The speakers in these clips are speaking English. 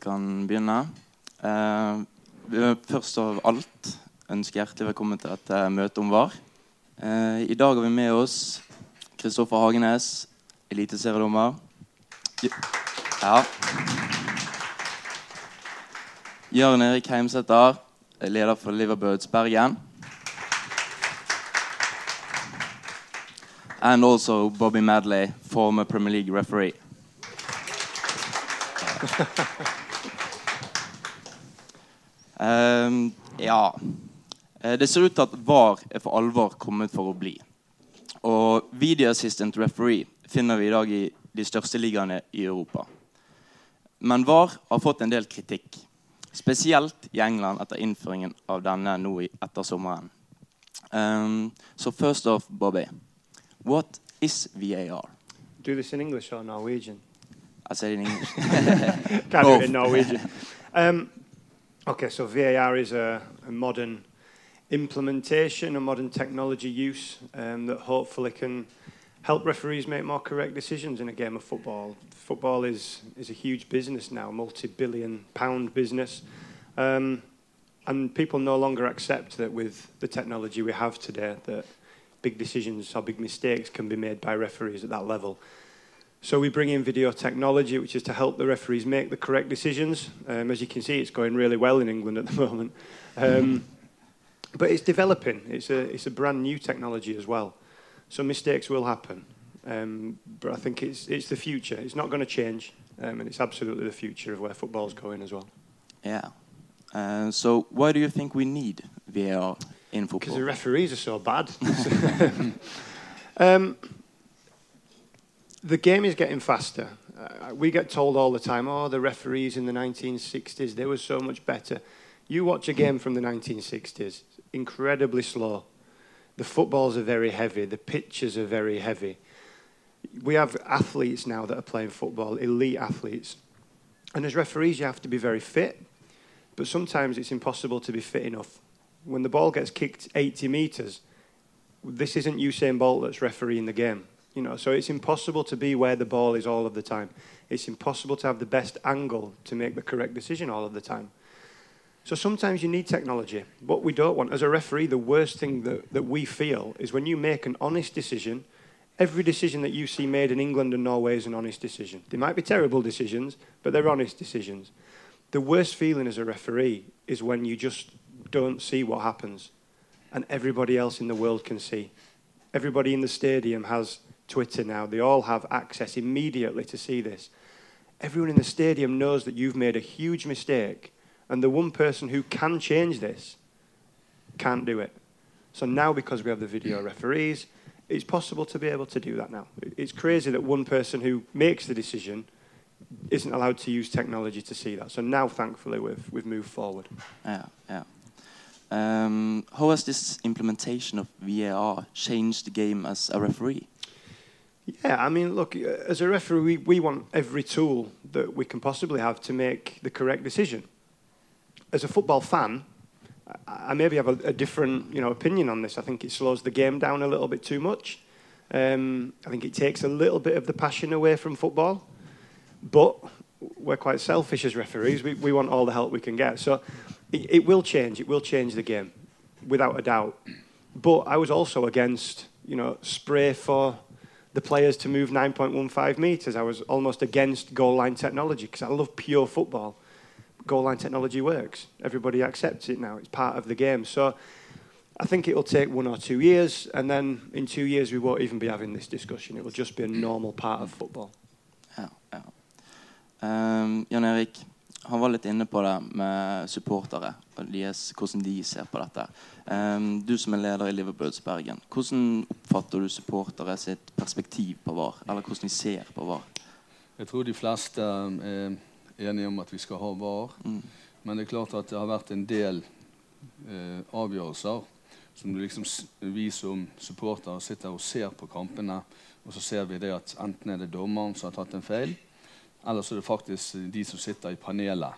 kan begynne. Vil først av alt ønsker hjertelig velkommen til dette møtet om VAR. Eh, I dag har vi med oss Kristoffer Hagenes, eliteseriedommer. Ja. Jørn Erik Heimsæter, leder for Liverbirds Bergen. And also Bobby Madley, former Premier League referee. Um, ja Eh, Det ser ut til at VAR er for alvor kommet for å bli. Og video assistant referee finner vi i dag i de største ligaene i Europa. Men VAR har fått en del kritikk. Spesielt i England etter innføringen av denne nå etter sommeren. Um, so first off, Bobby, what is VAR? Do this in English or Norwegian? I said in English. Can't do it in Norwegian. Um, okay, so VAR is a, a modern implementation, a modern technology use um, that hopefully can help referees make more correct decisions in a game of football. Football is, is a huge business now, multi-billion pound business. Um, and people no longer accept that with the technology we have today that big decisions or big mistakes can be made by referees at that level. So we bring in video technology, which is to help the referees make the correct decisions. Um, as you can see, it's going really well in England at the moment. Um, but it's developing. It's a, it's a brand new technology as well. So mistakes will happen. Um, but I think it's, it's the future. It's not going to change. Um, and it's absolutely the future of where football's going as well. yeah. Uh, so why do you think we need VAR in Because the referees are so bad. the game is getting faster. Uh, we get told all the time, oh, the referees in the 1960s, they were so much better. You watch a game from the 1960s, incredibly slow. The footballs are very heavy, the pitches are very heavy. We have athletes now that are playing football, elite athletes. And as referees, you have to be very fit, but sometimes it's impossible to be fit enough when the ball gets kicked 80 meters, this isn't Usain Bolt that's refereeing the game. You know, so it's impossible to be where the ball is all of the time. It's impossible to have the best angle to make the correct decision all of the time. So sometimes you need technology. What we don't want, as a referee, the worst thing that, that we feel is when you make an honest decision. Every decision that you see made in England and Norway is an honest decision. They might be terrible decisions, but they're honest decisions. The worst feeling as a referee is when you just don't see what happens and everybody else in the world can see. Everybody in the stadium has Twitter now. They all have access immediately to see this. Everyone in the stadium knows that you've made a huge mistake, and the one person who can change this can't do it. So now, because we have the video referees, it's possible to be able to do that now. It's crazy that one person who makes the decision isn't allowed to use technology to see that. So now, thankfully, we've, we've moved forward. Yeah, yeah. Um, how has this implementation of VAR changed the game as a referee? Yeah, I mean, look, uh, as a referee, we, we want every tool that we can possibly have to make the correct decision. As a football fan, I, maybe have a, a different, you know, opinion on this. I think it slows the game down a little bit too much. Um, I think it takes a little bit of the passion away from football. But we're quite selfish as referees. We, we want all the help we can get. So it, it will change. It will change the game, without a doubt. But I was also against, you know, spray for the players to move 9.15 metres. I was almost against goal line technology because I love pure football. Goal line technology works. Everybody accepts it now. It's part of the game. So I think it'll take one or two years, and then in two years we won't even be having this discussion. It will just be a normal part of football. Ja, ja. Um, Jan Erik, han var litt inne på det med supportere hvordan de ser på dette. Um, du som er leder i Liverbirds Bergen, hvordan oppfatter du supportere sitt perspektiv på VAR? Eller hvordan de ser på VAR? Jeg tror de fleste er enige om at vi skal ha VAR. Mm. Men det er klart at det har vært en del eh, avgjørelser som liksom, vi som supportere sitter og ser på kampene, og så ser vi det at enten er det dommeren som har tatt en feil, eller så er det faktisk de som sitter i panelet,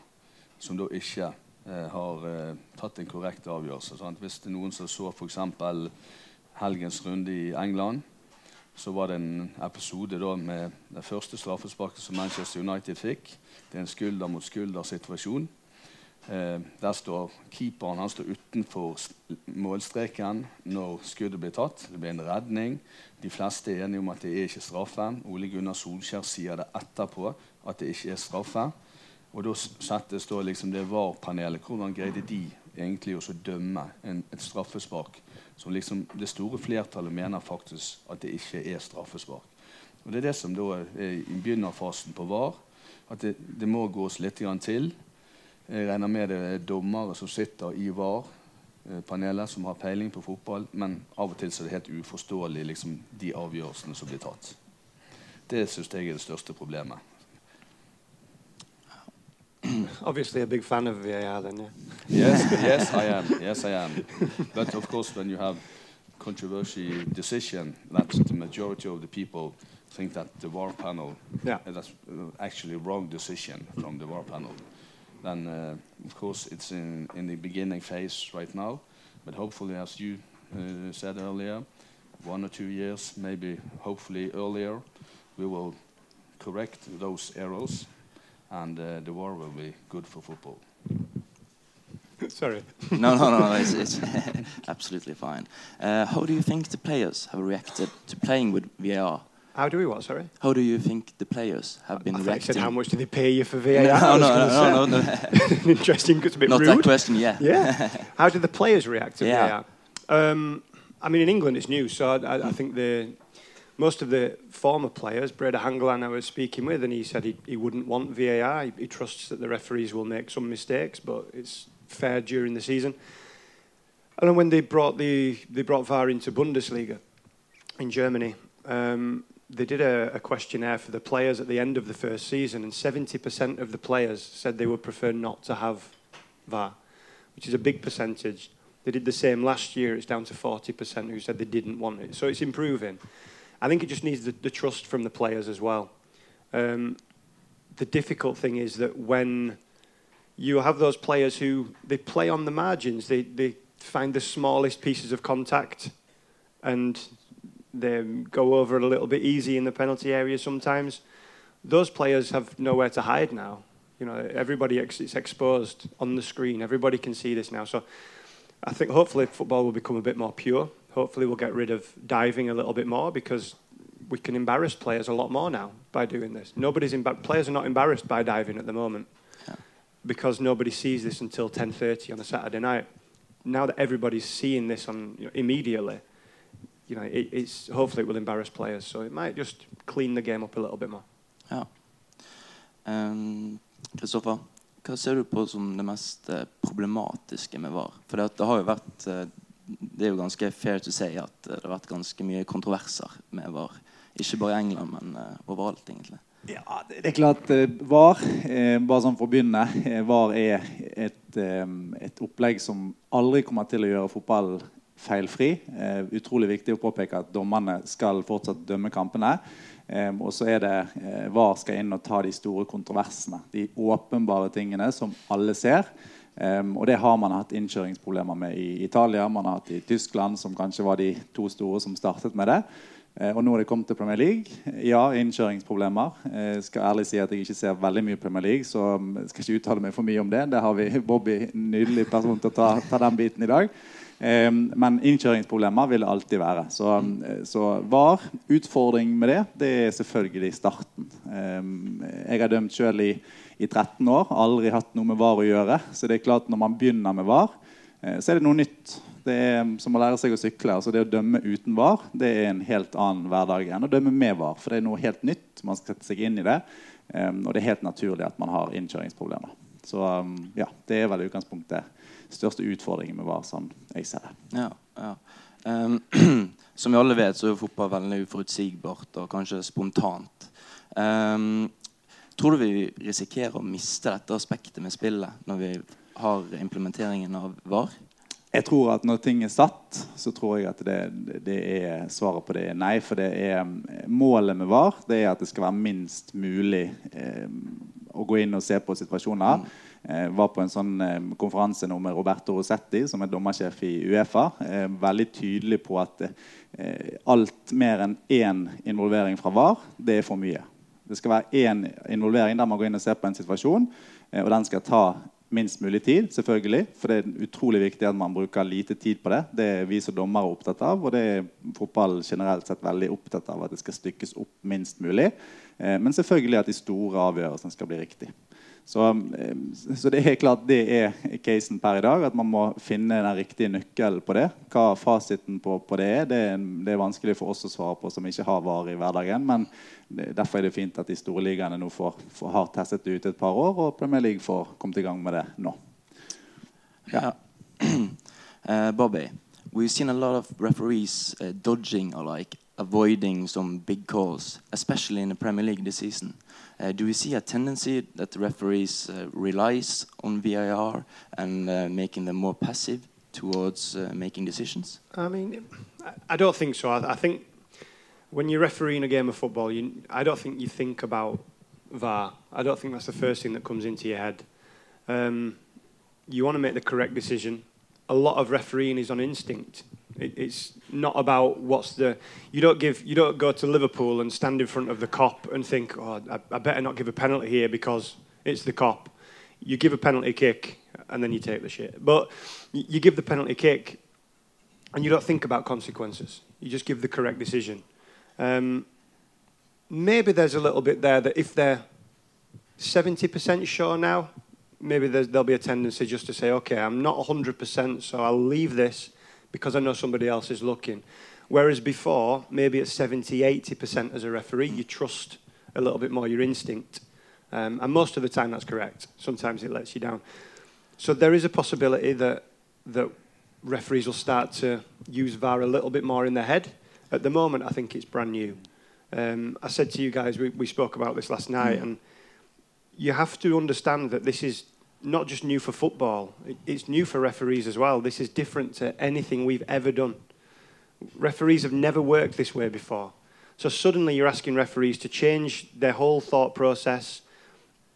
som da ikke eh, har eh, tatt en korrekt avgjørelse. Sant? Hvis det er noen som så f.eks. helgens runde i England, så var det en episode da med det første straffesparket som Manchester United fikk. Det er en skulder-mot-skulder-situasjon. Eh, der står Keeperen han står utenfor målstreken når skuddet blir tatt. Det blir en redning. De fleste er enige om at det er ikke straffe. Ole Gunnar Solskjær sier det etterpå at det ikke er straffe. Og da settes da liksom det VAR-panelet. Hvordan greide de egentlig å dømme en, et straffespark som liksom det store flertallet mener faktisk at det ikke er straffespark? Og Det er det som da er i begynnerfasen på VAR. At det, det må gås litt til. Jeg regner med det er dommere som sitter i VAR-panelet, som har peiling på fotball, men av og til er det helt uforståelig liksom, de avgjørelsene som blir tatt. Det syns jeg er det største problemet. Obviously, a big fan of VAR, then, yeah. Yes, yes, I am. Yes, I am. But of course, when you have controversial decision, that the majority of the people think that the VAR panel yeah. that's actually wrong decision from the VAR panel. then uh, of course it's in, in the beginning phase right now. But hopefully, as you uh, said earlier, one or two years, maybe hopefully earlier, we will correct those errors, and uh, the VAR will be good for football. Sorry. no, no, no, it's, it's absolutely fine. Uh, how do you think the players have reacted to playing with VAR how do we what? Sorry. How do you think the players have been I reacting? Said how much do they pay you for VAR? No, no, no, no, no, no. Interesting. It's a bit Not rude. that question. Yeah. Yeah. how do the players react to yeah. VAR? Um, I mean, in England it's new, so I, I, think the most of the former players, Brede Hangeland I was speaking with, and he said he, he wouldn't want VAR. He, he trusts that the referees will make some mistakes, but it's fair during the season. And then when they brought the they brought VAR into Bundesliga in Germany, um, they did a, a, questionnaire for the players at the end of the first season, and 70% of the players said they would prefer not to have VAR, which is a big percentage. They did the same last year. It's down to 40% who said they didn't want it. So it's improving. I think it just needs the, the trust from the players as well. Um, the difficult thing is that when you have those players who they play on the margins, they, they find the smallest pieces of contact and they go over it a little bit easy in the penalty area sometimes. Those players have nowhere to hide now. You know, everybody ex- it's exposed on the screen. Everybody can see this now. So I think hopefully football will become a bit more pure. Hopefully we'll get rid of diving a little bit more because we can embarrass players a lot more now by doing this. Nobody's embar- players are not embarrassed by diving at the moment yeah. because nobody sees this until 10:30 on a Saturday night. Now that everybody's seeing this on you know, immediately, you know, it, it's hopefully it will embarrass players. So it might just clean the game up a little bit more. Ja. Kristoffer, um, hva ser du på som det mest eh, problematiske med VAR? For det, det, har jo vært eh, Det er jo ganske fair to say at eh, det har vært ganske mye kontroverser med VAR. Ikke bare i England, men overalt, egentlig. Ja, det er klart VAR, bare sånn for å begynne, VAR er et, et opplegg som aldri kommer til å gjøre fotballen feilfri. Eh, utrolig viktig å påpeke at dommerne skal fortsatt dømme kampene. Eh, og så er det eh, VAR skal inn og ta de store kontroversene. De åpenbare tingene som alle ser. Um, og det har man hatt innkjøringsproblemer med i Italia, man har hatt i Tyskland, som kanskje var de to store som startet med det. Uh, og nå er det kommet til Premier League. Ja, innkjøringsproblemer. Jeg uh, skal ærlig si at jeg ikke ser veldig mye Premier League, så um, jeg skal ikke uttale meg for mye om det. Det har vi Bobby, nydelig person til å ta, ta den biten i dag. Men innkjøringsproblemer vil det alltid være. Så, um, så VAR, utfordring med det, det er selvfølgelig starten. Jeg har dømt sjøl i, i 13 år, aldri hatt noe med VAR å gjøre. Så det er klart når man begynner med VAR, eh, så er det noe nytt. Det er som å lære seg å sykle. altså Det å dømme uten VAR det er en helt annen hverdag enn å dømme med VAR. For det er noe helt nytt. Man skal sette seg inn i det. Og det er helt naturlig at man har innkjøringsproblemer. Så ja, det er vel utgangspunktet største utfordringen med VAR, sånn jeg ser det. Ja, ja. Um, som vi alle vet, så er fotball veldig uforutsigbart og kanskje spontant. Um, tror du vi risikerer å miste dette aspektet med spillet når vi har implementeringen av VAR? Jeg tror at når ting er satt, så tror jeg at det, det er svaret på det er nei. For det er målet med VAR det er at det skal være minst mulig eh, å gå inn og se på situasjoner. Mm Eh, var på en sånn eh, konferanse nå med Roberto Rossetti, som er dommersjef i Uefa. Eh, veldig tydelig på at alt mer enn én involvering fra VAR, det er for mye. Det skal være én involvering der man går inn og ser på en situasjon, eh, og den skal ta minst mulig tid, selvfølgelig. For det er utrolig viktig at man bruker lite tid på det. Det er vi som dommere opptatt av, og det er fotball generelt sett veldig opptatt av at det skal stykkes opp minst mulig. Eh, men selvfølgelig at de store avgjørelsene skal bli riktig. Så, eh, så, det er klart det er casen per i dag. At man må finne den riktige nøkkelen på det. Hva fasiten på, på det er, det er, det er, vanskelig for oss å svare på som ikke har varer i hverdagen. Men derfor er det fint at de store ligaene nå får, får, har testet det ut et par år, og Premier League får kommet i gang med det nå. Ja. uh, Bobby, we've seen a lot of referees uh, dodging or like avoiding some big calls, especially in the Premier League this season. Uh, do we see a tendency that the referees uh, relies on VAR and uh, making them more passive towards making decisions? I mean, I don't think so. I, I, think when you're refereeing a game of football, you, I don't think you think about VAR. I don't think that's the first thing that comes into your head. Um, you want to make the correct decision. A lot of refereeing is on instinct. It, it's not about what's the. You don't give. You don't go to Liverpool and stand in front of the Kop and think, oh, I, I better not give a penalty here because it's the Kop." You give a penalty kick and then you take the shit. But you give the penalty kick and you don't think about consequences. You just give the correct decision. Um, maybe there's a little bit there that if they're 70% sure now, maybe there'll be a tendency just to say, okay, I'm not 100%, so I'll leave this because I know somebody else is looking. Whereas before, maybe at 70, 80% as a referee, you trust a little bit more your instinct. Um, and most of the time that's correct. Sometimes it lets you down. So there is a possibility that, that referees will start to use VAR a little bit more in their head. At the moment, I think it's brand new. Um, I said to you guys, we, we spoke about this last night, mm. and you have to understand that this is not just new for football, it's new for referees as well. This is different to anything we've ever done. Referees have never worked this way before. So suddenly you're asking referees to change their whole thought process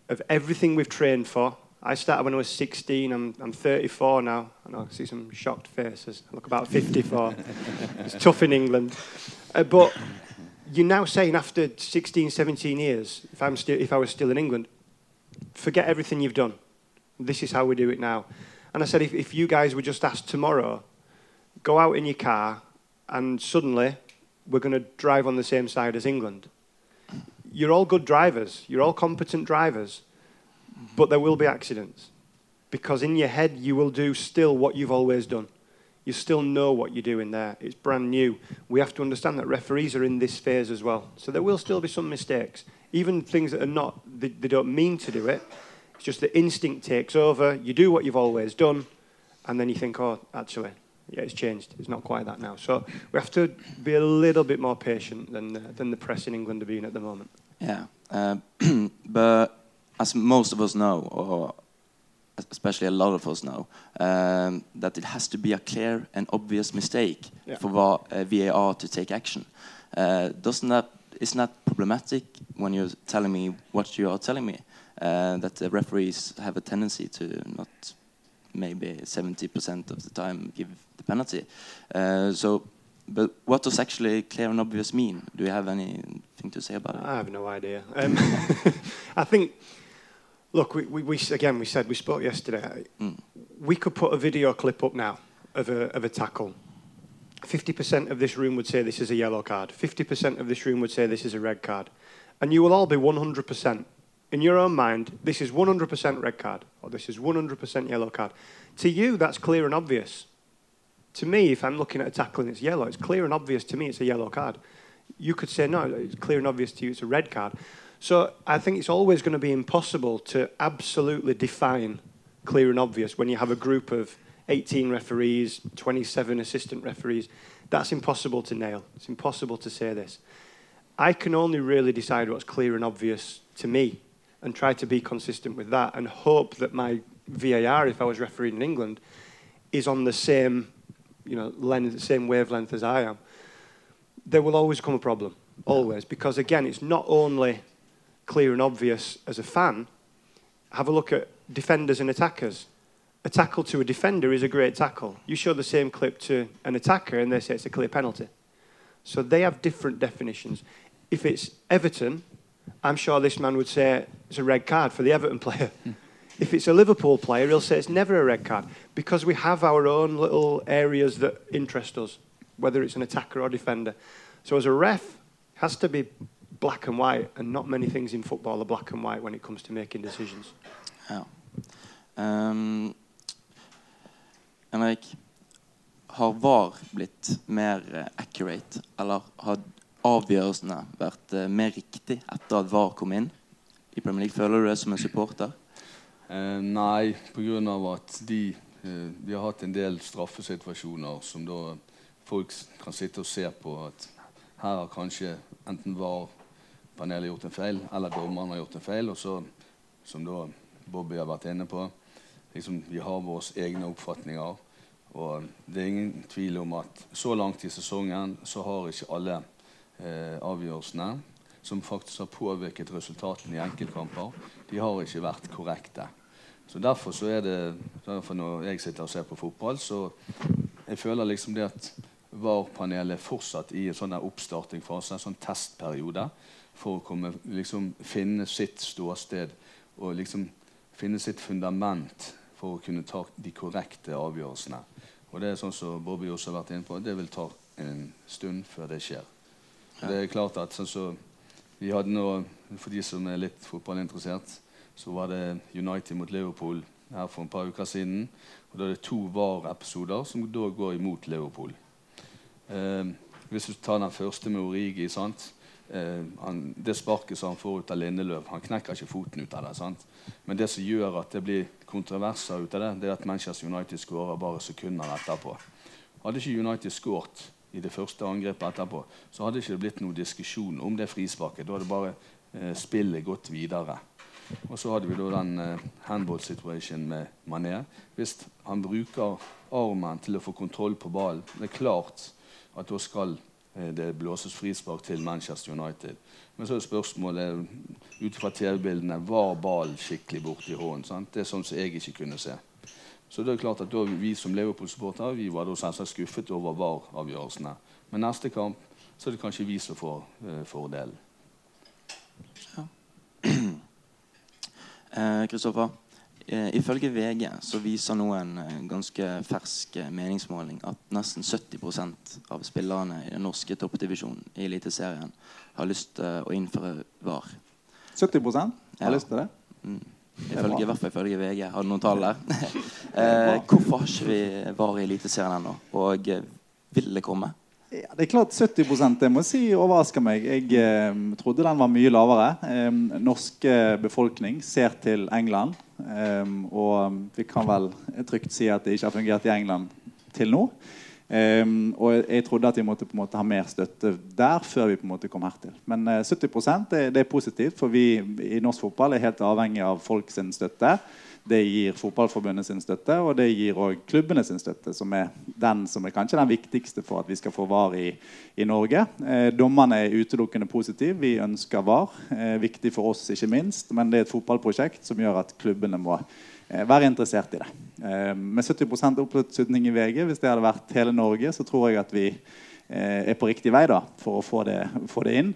of everything we've trained for. I started when I was 16, I'm, I'm 34 now. I know I see some shocked faces. I look about 54. it's tough in England. Uh, but you're now saying after 16, 17 years, if, I'm still, if I was still in England, forget everything you've done this is how we do it now. And I said, if, if you guys were just asked tomorrow, go out in your car and suddenly we're going to drive on the same side as England. You're all good drivers, you're all competent drivers, but there will be accidents. Because in your head, you will do still what you've always done. You still know what you're doing there. It's brand new. We have to understand that referees are in this phase as well. So there will still be some mistakes. Even things that are not, they, they don't mean to do it, it's just the instinct takes over. You do what you've always done, and then you think, oh, actually, yeah, it's changed. It's not quite that now. So we have to be a little bit more patient than uh, than the press in England are being at the moment. Yeah, uh, but as most of us know, or especially a lot of us know, um, that it has to be a clear and obvious mistake yeah. for uh, VAR to take action. Uh, doesn't that isn't that problematic when you're telling me what you are telling me? Uh, that the referees have a tendency to not maybe 70% of the time give the penalty. Uh, so, but what does actually clear and obvious mean? Do you have anything to say about it? I have no idea. Um, I think, look, we, we, we, again, we said, we spoke yesterday. Mm. We could put a video clip up now of a, of a tackle. 50% of this room would say this is a yellow card. 50% of this room would say this is a red card. And you will all be 100% in your own mind, this is 100% red card or this is 100% yellow card. To you, that's clear and obvious. To me, if I'm looking at a tackle and it's yellow, it's clear and obvious to me it's a yellow card. You could say, no, it's clear and obvious to you it's a red card. So I think it's always going to be impossible to absolutely define clear and obvious when you have a group of 18 referees, 27 assistant referees. That's impossible to nail. It's impossible to say this. I can only really decide what's clear and obvious to me and try to be consistent with that and hope that my VAR, if I was refereeing in England, is on the same, you know, length, same wavelength as I am, there will always come a problem. Always. Because again, it's not only clear and obvious as a fan. Have a look at defenders and attackers. A tackle to a defender is a great tackle. You show the same clip to an attacker and they say it's a clear penalty. So they have different definitions. If it's Everton, I'm sure this man would say it's a red card for the Everton player. if it's a Liverpool player, he'll say it's never a red card because we have our own little areas that interest us, whether it's an attacker or defender. So as a ref, it has to be black and white, and not many things in football are black and white when it comes to making decisions. Ja. Um, Henrik, har VAR blitt mer accurate, eller har avgjørelsene vært eh, mer riktig etter at VAR kom inn i Premier League? Føler du det som en supporter? Eh, nei, pga. at de, eh, de har hatt en del straffesituasjoner som da folk kan sitte og se på at her har kanskje enten VAR-panelet gjort en feil, eller dommeren har gjort en feil. Og så, som da Bobby har vært inne på, liksom, vi har våre egne oppfatninger. Og det er ingen tvil om at så langt i sesongen så har ikke alle eh, avgjørelsene som faktisk har påvirket resultatene i enkeltkamper, de har ikke vært korrekte. Så Derfor så er det derfor Når jeg sitter og ser på fotball, så jeg føler liksom det at VAR-panelet fortsatt i en sånn oppstartingfase, en sånn testperiode, for å komme, liksom, finne sitt ståsted og liksom finne sitt fundament for å kunne ta de korrekte avgjørelsene. Og det er sånn som Bobby også har vært inne på, det vil ta en stund før det skjer. Ja. Det er klart at sånn så, vi hadde nå, For de som er litt fotballinteressert, så var det United mot Liverpool her for et par uker siden. Og da er det to VAR-episoder som da går imot Liverpool. Eh, hvis du tar den første med Origi sant? Eh, han, Det sparket som han får ut av Lindeløv Han knekker ikke foten ut av det. Sant? Men det som gjør at det blir kontroverser ut av det, det er at Manchester United skårer bare sekunder etterpå. Hadde ikke United skåret i det første angrepet etterpå, så hadde det ikke blitt noen diskusjon om det frisparket. Da hadde bare eh, spillet gått videre. Og så hadde vi da den eh, handball situation med Mané. Hvis han bruker armen til å få kontroll på ballen, det er klart at da skal eh, det blåses frispark til Manchester United. Men så er spørsmålet ut fra TV-bildene var ballen skikkelig borti hånden. Det er sånn som jeg ikke kunne se. Så det er klart at da, Vi som Liverpool-supportere vi var da selvsagt skuffet over VAR-avgjørelsene. Men neste kamp så er det kanskje vi som får eh, fordelen. Kristoffer, eh, eh, ifølge VG så viser nå en eh, ganske fersk meningsmåling at nesten 70% av spillerne i den norske toppdivisjonen i Eliteserien har lyst til å innføre VAR. 70 har ja. lyst til det? Mm. Ifølge, I hvert fall ifølge VG. Har du noen tall der? eh, hvorfor har ikke vi VAR i Eliteserien ennå? Og eh, vil det komme? Ja, det er klart 70 det må si overrasker meg. Jeg eh, trodde den var mye lavere. Eh, norske befolkning ser til England. Eh, og vi kan vel trygt si at det ikke har fungert i England til nå. Um, og jeg trodde at vi måtte på en måte ha mer støtte der før vi på en måte kom hertil. Men uh, 70 det, det, er positivt, for vi i norsk fotball er helt avhengig av folks støtte. Det gir Fotballforbundet sin støtte, og det gir òg klubbene sin støtte, som er den som er kanskje den viktigste for at vi skal få VAR i, i Norge. Eh, dommerne er utelukkende positive. Vi ønsker VAR. Eh, viktig for oss, ikke minst. Men det er et fotballprosjekt som gjør at klubbene må Eh, være interessert i det. Eh, med 70% oppslutning i VG, hvis det hadde vært hele Norge, så tror jeg at vi eh, er på riktig vei da, for å få det, få det inn.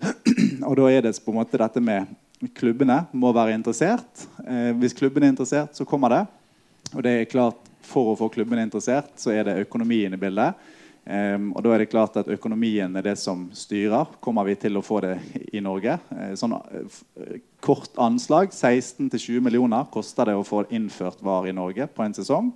Og da er det på en måte dette med klubbene må være interessert. hvis klubbene er interessert, så kommer det. Og det er klart, for å få klubbene interessert, så er det økonomien i bildet. Um, og da er det klart at Økonomien er det som styrer. Kommer vi til å få det i Norge? Uh, sånn uh, Kort anslag 16-20 millioner koster det å få innført VAR i Norge på en sesong.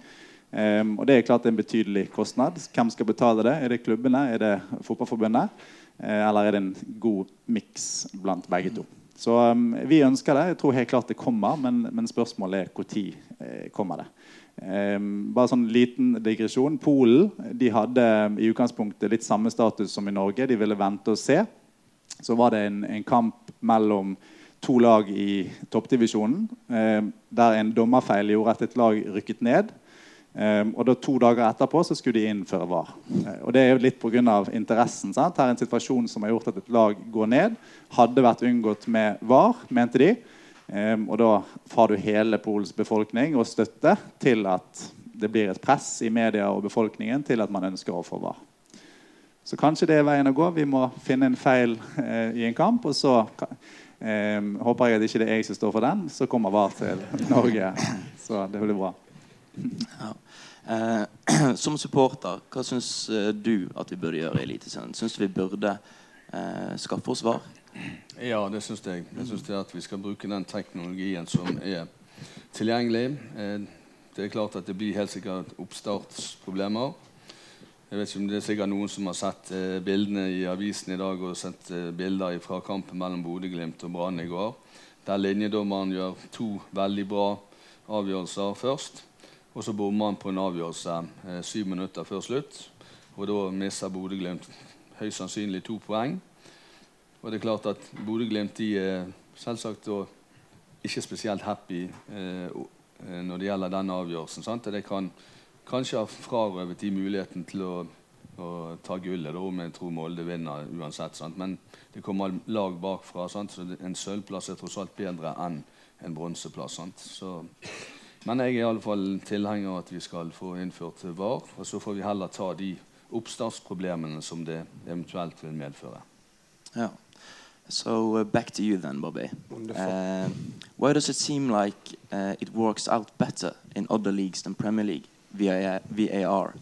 Um, og Det er klart det er en betydelig kostnad. Hvem skal betale det? Er det klubbene? Er det Fotballforbundet? Uh, eller er det en god miks blant begge to? Så um, Vi ønsker det. Jeg tror helt klart det kommer, men, men spørsmålet er når kommer det. Um, bare sånn liten digresjon. Polen de hadde i utgangspunktet litt samme status som i Norge. De ville vente og se. Så var det en, en kamp mellom to lag i toppdivisjonen um, der en dommerfeil gjorde at et lag rykket ned. Um, og da To dager etterpå så skulle de innføre VAR. Uh, og Det er jo litt pga. interessen. Sant? Her er en situasjon som har gjort at et lag går ned. Hadde vært unngått med VAR, mente de. Um, og da får du hele Pols befolkning og støtte til at det blir et press i media og befolkningen til at man ønsker å få VAR. Så kanskje det er veien å gå. Vi må finne en feil eh, i en kamp. Og så håper jeg at ikke det er jeg som står for den. Så kommer VAR til Norge. Så det blir bra. Ja. Eh, som supporter, hva syns eh, du at vi burde gjøre i Eliteserien? Syns du vi burde eh, skaffe oss VAR? Ja, det syns jeg. Jeg syns at vi skal bruke den teknologien som er tilgjengelig. Det er klart at det blir helt sikkert oppstartsproblemer. Jeg vet ikke om Det er sikkert noen som har sett bildene i avisen i dag og sett bilder fra kampen mellom Bodø-Glimt og Brann i går, der linjedommeren gjør to veldig bra avgjørelser først. Og så bommer han på en avgjørelse eh, syv minutter før slutt. Og da mister Bodø-Glimt høyst sannsynlig to poeng. Og det er klart at Bodø-Glimt er selvsagt ikke spesielt happy eh, eh, når det gjelder den avgjørelsen. Sant? Det kan kanskje ha frarøvet de muligheten til å, å ta gullet, om jeg tror Molde vinner uansett. Sant? Men det kommer lag bakfra, sant? så en sølvplass er tross alt bedre enn en bronseplass. Men jeg er i alle fall tilhenger av at vi skal få innført VAR. Og så får vi heller ta de oppstartsproblemene som det eventuelt vil medføre. Ja. So uh, back to you then, Bobby. Uh, why does it seem like uh, it works out better in other leagues than Premier League? VAR?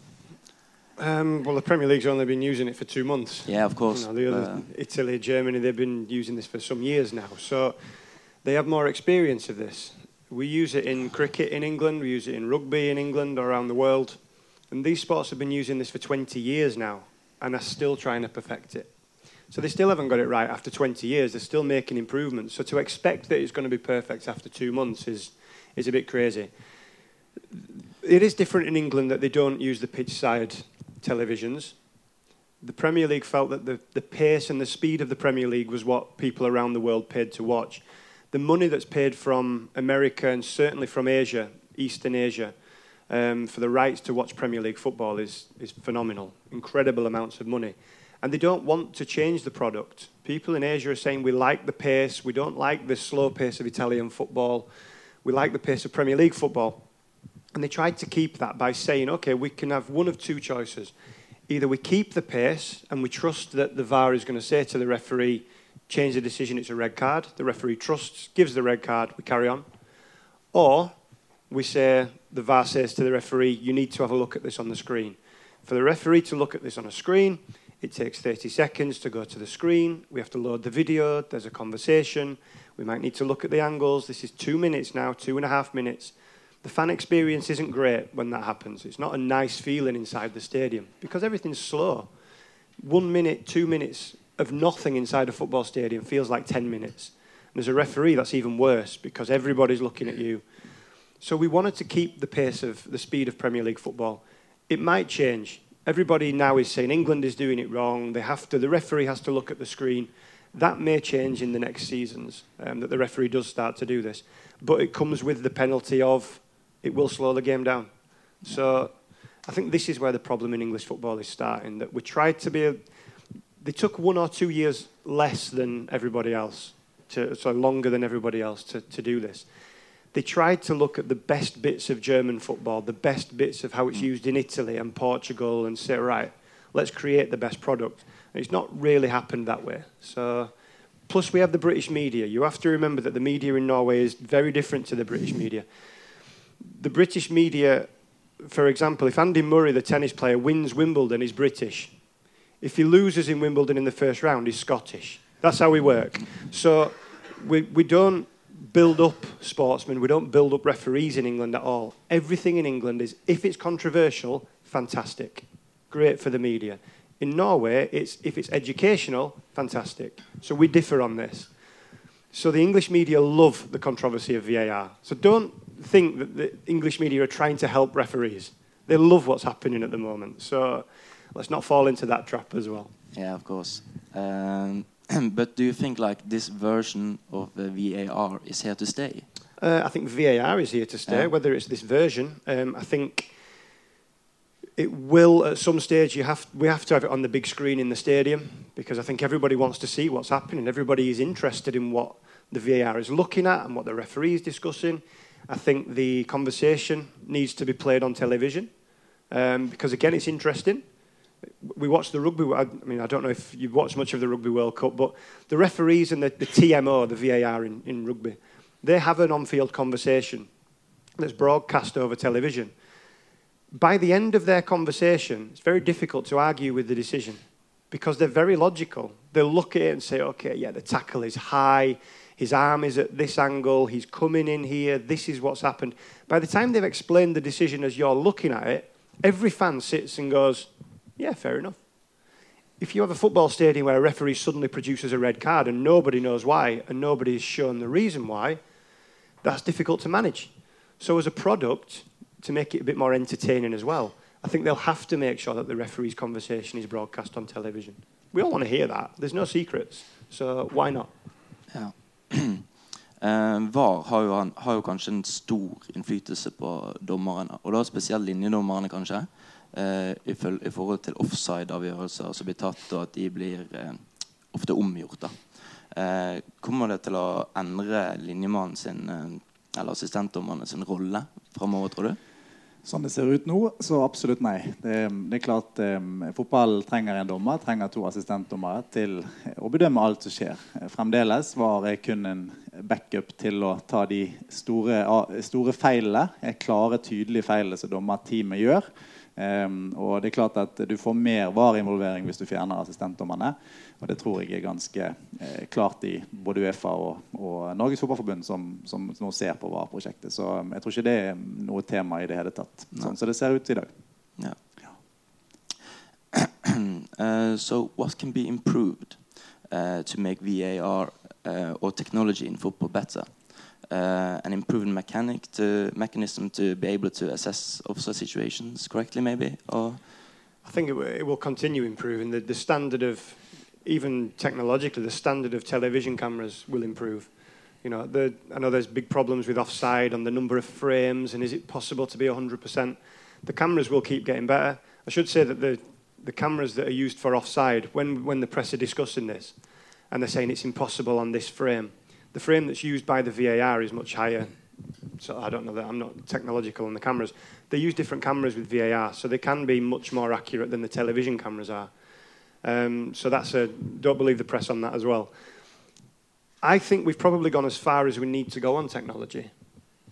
Um, well, the Premier League's only been using it for two months. Yeah, of course. You know, the other, uh, Italy, Germany, they've been using this for some years now. So they have more experience of this. We use it in cricket in England, we use it in rugby in England, around the world. And these sports have been using this for 20 years now and are still trying to perfect it. So they still haven't got it right after 20 years. They're still making improvements. So to expect that it's going to be perfect after two months is, is a bit crazy it is different in England that they don't use the pitch side televisions. The Premier League felt that the, the pace and the speed of the Premier League was what people around the world paid to watch. The money that's paid from America and certainly from Asia, Eastern Asia, um, for the rights to watch Premier League football is, is phenomenal. Incredible amounts of money. And they don't want to change the product. People in Asia are saying we like the pace, we don't like the slow pace of Italian football, we like the pace of Premier League football. And they tried to keep that by saying, okay, we can have one of two choices. Either we keep the pace and we trust that the VAR is going to say to the referee, change the decision, it's a red card. The referee trusts, gives the red card, we carry on. Or we say, the VAR says to the referee, you need to have a look at this on the screen. For the referee to look at this on a screen, it takes 30 seconds to go to the screen. We have to load the video. There's a conversation. We might need to look at the angles. This is two minutes now, two and a half minutes the fan experience isn't great when that happens. It's not a nice feeling inside the stadium because everything's slow. One minute, two minutes of nothing inside a football stadium feels like 10 minutes. And as a referee, that's even worse because everybody's looking at you. So we wanted to keep the pace of the speed of Premier League football. It might change. Everybody now is saying England is doing it wrong. They have to. The referee has to look at the screen. That may change in the next seasons. Um, that the referee does start to do this, but it comes with the penalty of it will slow the game down. So I think this is where the problem in English football is starting. That we tried to be, a, they took one or two years less than everybody else, to, so longer than everybody else to, to do this. They tried to look at the best bits of German football, the best bits of how it's mm. used in Italy and Portugal, and say, right, let's create the best product. And it's not really happened that way. So, plus we have the British media. You have to remember that the media in Norway is very different to the British media the British media, for example, if Andy Murray, the tennis player, wins Wimbledon, he's British. If he loses in Wimbledon in the first round, he's Scottish. That's how we work. So we, we don't build up sportsmen, we don't build up referees in England at all. Everything in England is, if it's controversial, fantastic. Great for the media. In Norway, it's, if it's educational, fantastic. So we differ on this. So the English media love the controversy of VAR. So don't think that the English media are trying to help referees. They love what's happening at the moment. So let's not fall into that trap as well. Yeah, of course. Um, but do you think like this version of the VAR is here to stay? Uh, I think VAR is here to stay. Yeah. Whether it's this version, um, I think it will at some stage. You have we have to have it on the big screen in the stadium because I think everybody wants to see what's happening. Everybody is interested in what the VAR is looking at and what the referee is discussing. I think the conversation needs to be played on television um, because, again, it's interesting. We watched the rugby. I mean, I don't know if you've watched much of the Rugby World Cup, but the referees and the, the TMO, the VAR in, in rugby, they have an on field conversation that's broadcast over television. By the end of their conversation, it's very difficult to argue with the decision because they're very logical. They'll look at it and say, okay, yeah, the tackle is high, his arm is at this angle, he's coming in here, this is what's happened. By the time they've explained the decision as you're looking at it, every fan sits and goes, yeah, fair enough. If you have a football stadium where a referee suddenly produces a red card and nobody knows why and nobody is shown the reason why, that's difficult to manage. So, as a product, to make it a bit more entertaining as well, I think they'll have to make sure that the referee's conversation is broadcast on television. We all want to hear that. There's no secrets. So, why not? Ja. Eh, VAR har jo, har jo, kanskje en stor innflytelse på dommerne, og da spesielt linjedommerne, kanskje. Eh, i, forhold til offside-avgjørelser som blir tatt, og at de blir eh, ofte omgjort. Eh, kommer det til å endre linjemannen sin eller assistentdommerne sin rolle framover, tror du? Sånn det ser ut nå, så absolutt nei. Det, det er klart um, Fotball trenger en dommer, trenger to assistentdommere til å bedømme alt som skjer. Fremdeles var jeg kun en backup til å ta de store, store feilene, klare, tydelige feilene som dommerteamet gjør. Um, og det er klart at Du får mer VAR-involvering hvis du fjerner assistentdommerne. Og det tror jeg er ganske eh, klart i både Uefa og, og Norges Fotballforbund, som, som, nå ser på VAR-prosjektet. Så um, jeg tror ikke det er noe tema i det hele tatt. Sånn som det ser ut i dag. Yeah. uh, so what can be improved uh, to make VAR uh, or technology in football better? Uh, an improved mechanic to mechanism to be able to assess offside situations correctly, maybe? Or I think it, it will continue improving. The, the standard of even technologically, the standard of television cameras will improve. You know, the, I know there's big problems with offside on the number of frames, and is it possible to be 100%? The cameras will keep getting better. I should say that the, the cameras that are used for offside, when, when the press are discussing this, and they're saying it's impossible on this frame, the frame that's used by the VAR is much higher. So I don't know that I'm not technological on the cameras. They use different cameras with VAR, so they can be much more accurate than the television cameras are. Um, so that's a don't believe the press on that as well. I think we've probably gone as far as we need to go on technology,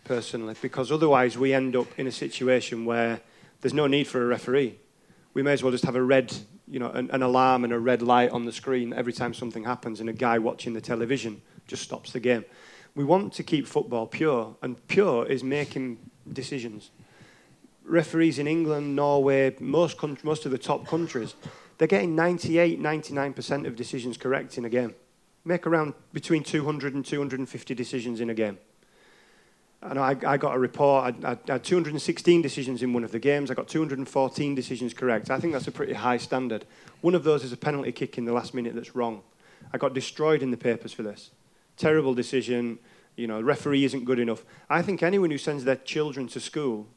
personally, because otherwise we end up in a situation where there's no need for a referee. We may as well just have a red, you know, an, an alarm and a red light on the screen every time something happens, and a guy watching the television just stops the game. We want to keep football pure, and pure is making decisions. Referees in England, Norway, most, most of the top countries, they're getting 98, 99% of decisions correct in a game. Make around between 200 and 250 decisions in a game. And I, I got a report, I, I, had 216 decisions in one of the games, I got 214 decisions correct. I think that's a pretty high standard. One of those is a penalty kick in the last minute that's wrong. I got destroyed in the papers for this terrible decision, you know, referee isn't good enough. I think anyone who sends their children to school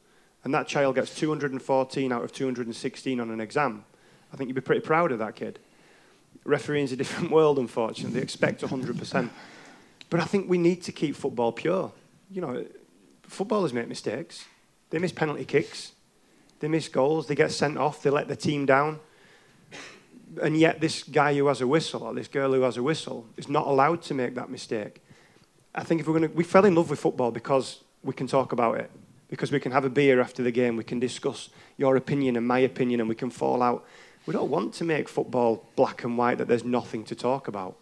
and that child gets 214 out of 216 on an exam, I think you'd be pretty proud of that kid. Refereeing's a different world, unfortunately. They expect 100%. But I think we need to keep football pure. You know, footballers make mistakes. They miss penalty kicks. They miss goals. They get sent off. They let the team down and yet this guy who has a whistle or this girl who has a whistle is not allowed to make that mistake. I think if we're going to, we fell in love with football because we can talk about it, because we can have a beer after the game, we can discuss your opinion and my opinion, and we can fall out. We don't want to make football black and white that there's nothing to talk about.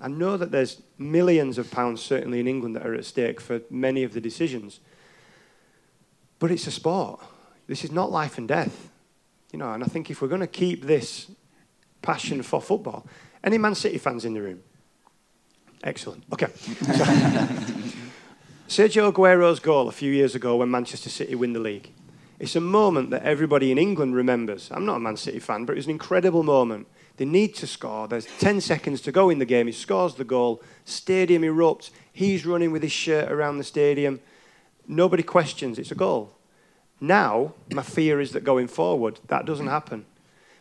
I know that there's millions of pounds, certainly in England, that are at stake for many of the decisions. But it's a sport. This is not life and death. You know, and I think if we're going to keep this passion for football. Any Man City fans in the room? Excellent. Okay. Sergio Aguero's goal a few years ago when Manchester City win the league. It's a moment that everybody in England remembers. I'm not a Man City fan, but it was an incredible moment. They need to score. There's 10 seconds to go in the game. He scores the goal. Stadium erupts. He's running with his shirt around the stadium. Nobody questions it's a goal. Now, my fear is that going forward, that doesn't happen.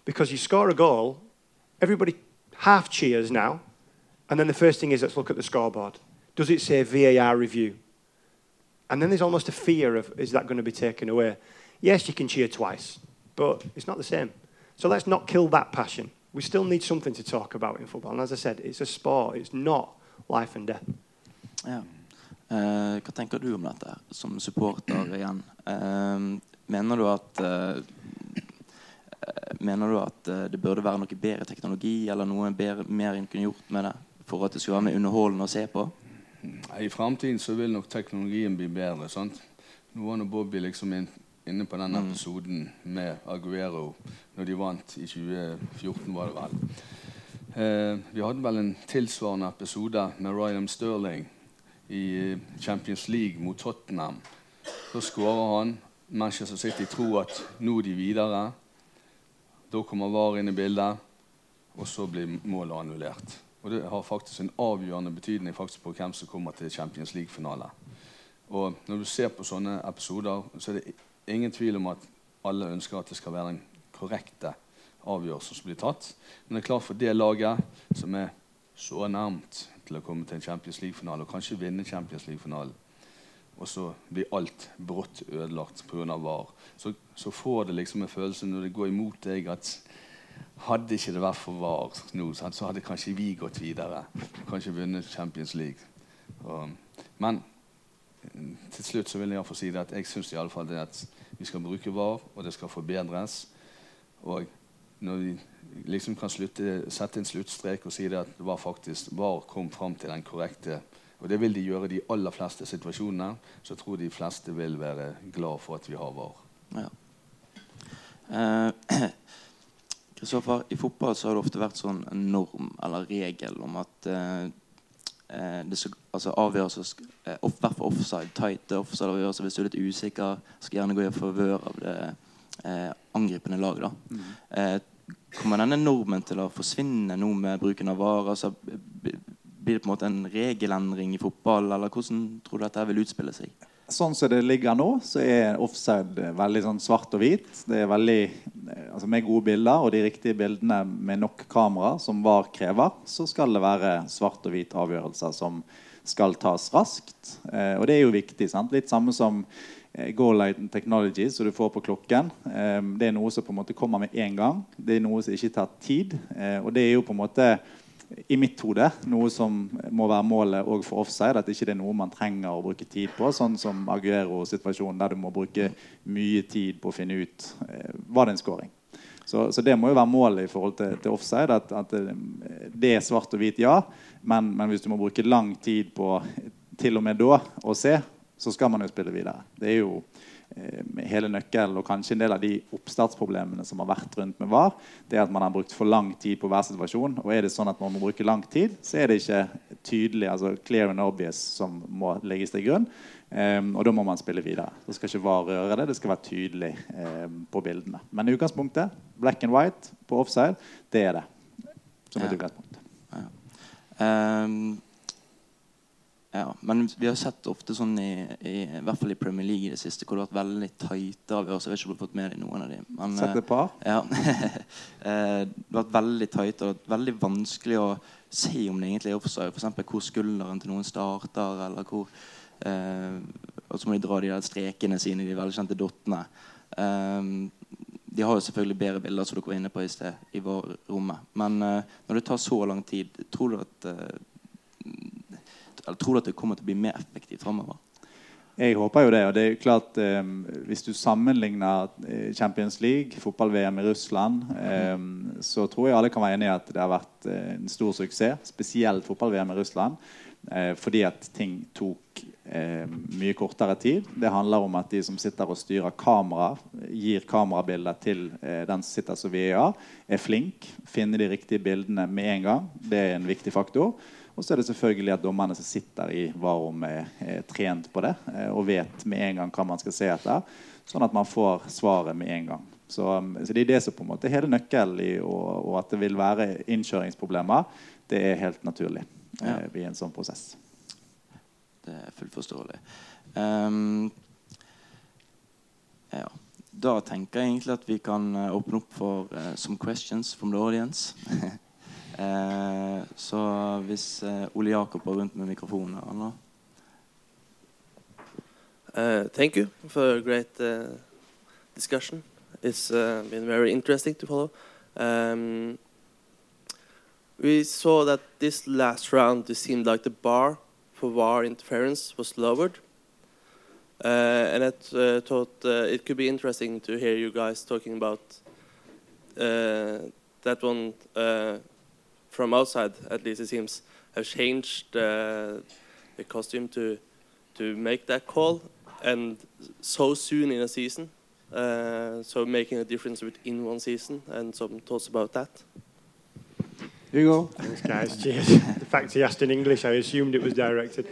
Because you score a goal, everybody half cheers now, and then the first thing is let's look at the scoreboard. Does it say VAR review? And then there's almost a fear of is that going to be taken away? Yes, you can cheer twice, but it's not the same. So let's not kill that passion. We still need something to talk about in football. And as I said, it's a sport, it's not life and death. Ja. Eh, hva tenker du om dette som supporter igjen? Eh, mener du at eh, Mener du at eh, det burde være noe bedre teknologi eller noe bedre, mer en kunne gjort med det for at det skulle være mer underholdende å se på? I framtiden så vil nok teknologien bli bedre. sant? Nå var nå Bobby liksom inn, inne på den episoden med Aguero når de vant i 2014, var det vel. Eh, vi hadde vel en tilsvarende episode med Ryan Sterling i eh, Champions League mot Tottenham. Så skårer han. Manchester City tror at nå er de videre. Da kommer VAR inn i bildet, og så blir målet annullert. Og det har faktisk en avgjørende betydning på hvem som kommer til Champions League-finale. Og når du ser på sånne episoder, så er det ingen tvil om at alle ønsker at det skal være den korrekte avgjørelsen som blir tatt. Men det er klart for det laget som er så nærmt til å komme til en Champions League-finale, og kanskje vinne Champions League-finalen, og så blir alt brått ødelagt pga. VAR, så, så får det liksom en følelse når det går imot deg, at hadde ikke det vært for VAR nå, så hadde kanskje vi gått videre. Kanskje vunnet Champions League. Og, men til slutt så vil jeg iallfall si det at jeg syns det at vi skal bruke VAR, og det skal forbedres. Og når vi liksom kan slutte, sette en sluttstrek og si det at det var faktisk VAR kom fram til den korrekte Og det vil de gjøre i de aller fleste situasjonene. Så jeg tror de fleste vil være glad for at vi har VAR. Ja. Eh, Kristoffer, I fotball så har det ofte vært sånn en norm eller regel om at eh, eh det skal, altså avgjørelser eh, off, hvert offside, tight offside-avgjørelser hvis du er litt usikker, skal gjerne gå i favør av det eh, angripende laget. da. Eh, kommer denne normen til å forsvinne nå med bruken av VAR? Altså, blir det på en måte en regelendring i fotball, eller hvordan tror du dette vil utspille seg? Sånn som det ligger nå, så er offside veldig sånn svart og hvit. Det er veldig, altså Med gode bilder og de riktige bildene med nok kamera, som VAR krever, så skal det være svart og hvit avgjørelser som skal tas raskt. Eh, og det er jo viktig. sant? Litt samme som eh, goal technology som du får på klokken. Eh, det er noe som på en måte kommer med en gang. Det er noe som ikke tar tid. Eh, og det er jo på en måte i mitt hode noe som må være målet òg for offside. At ikke det er noe man trenger å bruke tid på. Sånn som Aguero-situasjonen, der du må bruke mye tid på å finne ut eh, var det en scoring. Så, så det må jo være målet i forhold til, til offside. At, at eh, det er svart og hvit, ja. Men, men hvis du må bruke lang tid på til og med da å se, så skal man jo spille videre. Det er jo hele nøkkelen og kanskje en del av de oppstartsproblemene som har vært rundt med VAR, det er at man har brukt for lang tid på hver situasjon. Og er det sånn at man må bruke lang tid, så er det ikke tydelig, altså clear and obvious som må legges til grunn. Um, og da må man spille videre. Det skal ikke VAR røre det. Det skal være tydelig um, på bildene. Men i utgangspunktet, black and white på offside, det er det. Som et Ja. utgangspunkt. Ehm, ja, men vi har sett ofte sånn i, i, i hvert fall i Premier League i det siste hvor det har vært veldig tighte avgjørelser. Jeg vet ikke om du har fått med deg noen av dem. Men, Sett et par. eh, ja. Eh, det har vært veldig tight og veldig vanskelig å se om det egentlig er offside. F.eks. hvor skulderen til noen starter, eller hvor eh, Og så må de dra de der strekene sine, de velkjente dottene. Ehm, de har jo selvfølgelig bedre bilder som dere var inne på i sted, i vår rommet. Men eh, når det tar så lang tid, tror du at eh, eller tror du at det kommer til å bli mer effektivt framover? Jeg håper jo det. og det er jo klart eh, Hvis du sammenligner eh, Champions League, fotball-VM i Russland, eh, så tror jeg alle kan være enig i at det har vært eh, en stor suksess. Spesielt fotball-VM i Russland. Eh, fordi at ting tok eh, mye kortere tid. Det handler om at de som sitter og styrer kamera, gir kamerabilder til den som sitter som VEA, er flink. finner de riktige bildene med en gang. Det er en viktig faktor. Og så er det selvfølgelig at dommerne som sitter i varerommet, er trent på det eh, og vet med en gang hva man skal se etter. Sånn at man får svaret med en gang. Så, um, så det er det som på en måte er hele nøkkelen og, og at det vil være innkjøringsproblemer. Det er helt naturlig Ja. eh, i en sånn prosess. Det er fullt forståelig. Um, ja. Da tenker jeg egentlig at vi kan eh, åpne opp for uh, some questions from the audience. Eh, så hvis eh, Ole Jakob var rundt med mikrofonen nå Uh, thank you for a great uh, discussion. It's uh, been very interesting to follow. Um, we saw that this last round, it seemed like the bar for VAR interference was lowered. And I thought it could be interesting to hear you guys talking about that one from outside, at least it seems, have changed the costume to to make that call and so soon in a season. Uh, so making a difference within one season, and some thoughts about that. Hugo. Thanks, guys. Cheers. the fact he asked in English, I assumed it was directed.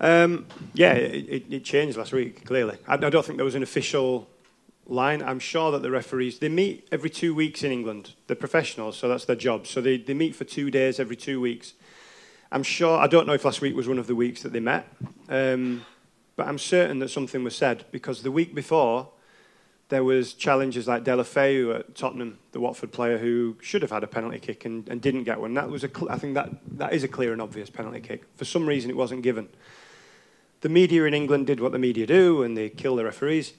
Um, yeah, it, it, changed last week. Clearly, I, I don't think there was an official line. I'm sure that the referees they meet every two weeks in England. They're professionals, so that's their job. So they, they meet for two days every two weeks. I'm sure. I don't know if last week was one of the weeks that they met. Um, but I'm certain that something was said because the week before, there was challenges like Deulofeu at Tottenham, the Watford player who should have had a penalty kick and, and didn't get one. That was a, I think that, that is a clear and obvious penalty kick. For some reason, it wasn't given. The media in England did what the media do, and they kill the referees.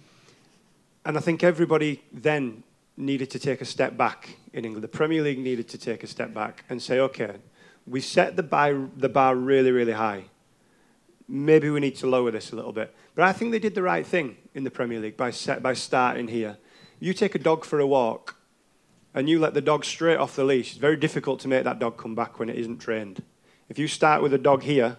And I think everybody then needed to take a step back in England. The Premier League needed to take a step back and say, okay, we set the bar, the bar really, really high maybe we need to lower this a little bit. But I think they did the right thing in the Premier League by, set, by starting here. You take a dog for a walk and you let the dog straight off the leash. It's very difficult to make that dog come back when it isn't trained. If you start with a dog here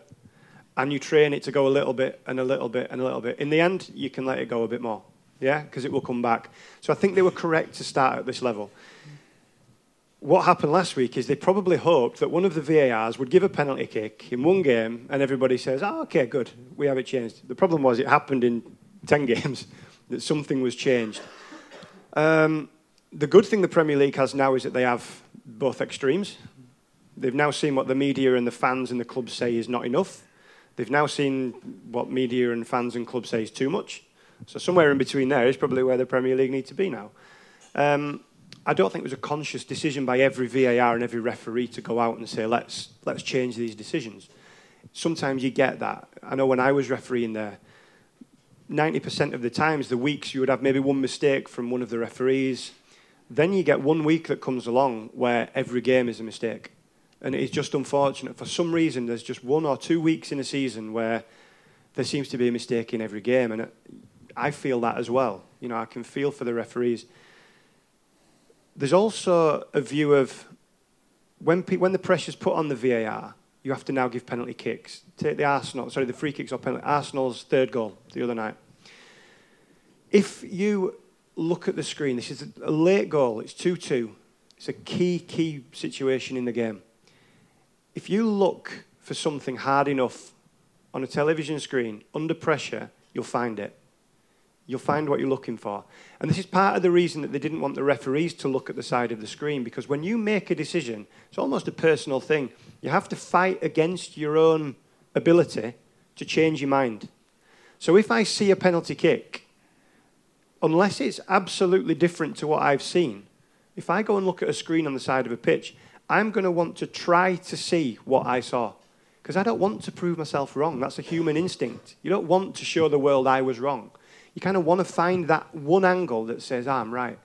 and you train it to go a little bit and a little bit and a little bit, in the end, you can let it go a bit more. Yeah, because it will come back. So I think they were correct to start at this level what happened last week is they probably hoped that one of the VARs would give a penalty kick in one game and everybody says, oh, okay, good, we have it changed. The problem was it happened in 10 games, that something was changed. Um, the good thing the Premier League has now is that they have both extremes. They've now seen what the media and the fans and the clubs say is not enough. They've now seen what media and fans and clubs say is too much. So somewhere in between there is probably where the Premier League need to be now. Um, I don't think it was a conscious decision by every VAR and every referee to go out and say, let's, let's change these decisions. Sometimes you get that. I know when I was refereeing there, 90% of the times, the weeks, you would have maybe one mistake from one of the referees. Then you get one week that comes along where every game is a mistake. And it is just unfortunate. For some reason, there's just one or two weeks in a season where there seems to be a mistake in every game. And I feel that as well. You know, I can feel for the referees. There's also a view of when, pe- when the pressure's put on the VAR, you have to now give penalty kicks. Take the Arsenal, sorry, the free kicks or penalty. Arsenal's third goal the other night. If you look at the screen, this is a late goal. It's 2 2. It's a key, key situation in the game. If you look for something hard enough on a television screen under pressure, you'll find it. You'll find what you're looking for. And this is part of the reason that they didn't want the referees to look at the side of the screen, because when you make a decision, it's almost a personal thing. You have to fight against your own ability to change your mind. So if I see a penalty kick, unless it's absolutely different to what I've seen, if I go and look at a screen on the side of a pitch, I'm going to want to try to see what I saw. Because I don't want to prove myself wrong. That's a human instinct. You don't want to show the world I was wrong you kind of want to find that one angle that says, ah, I'm right.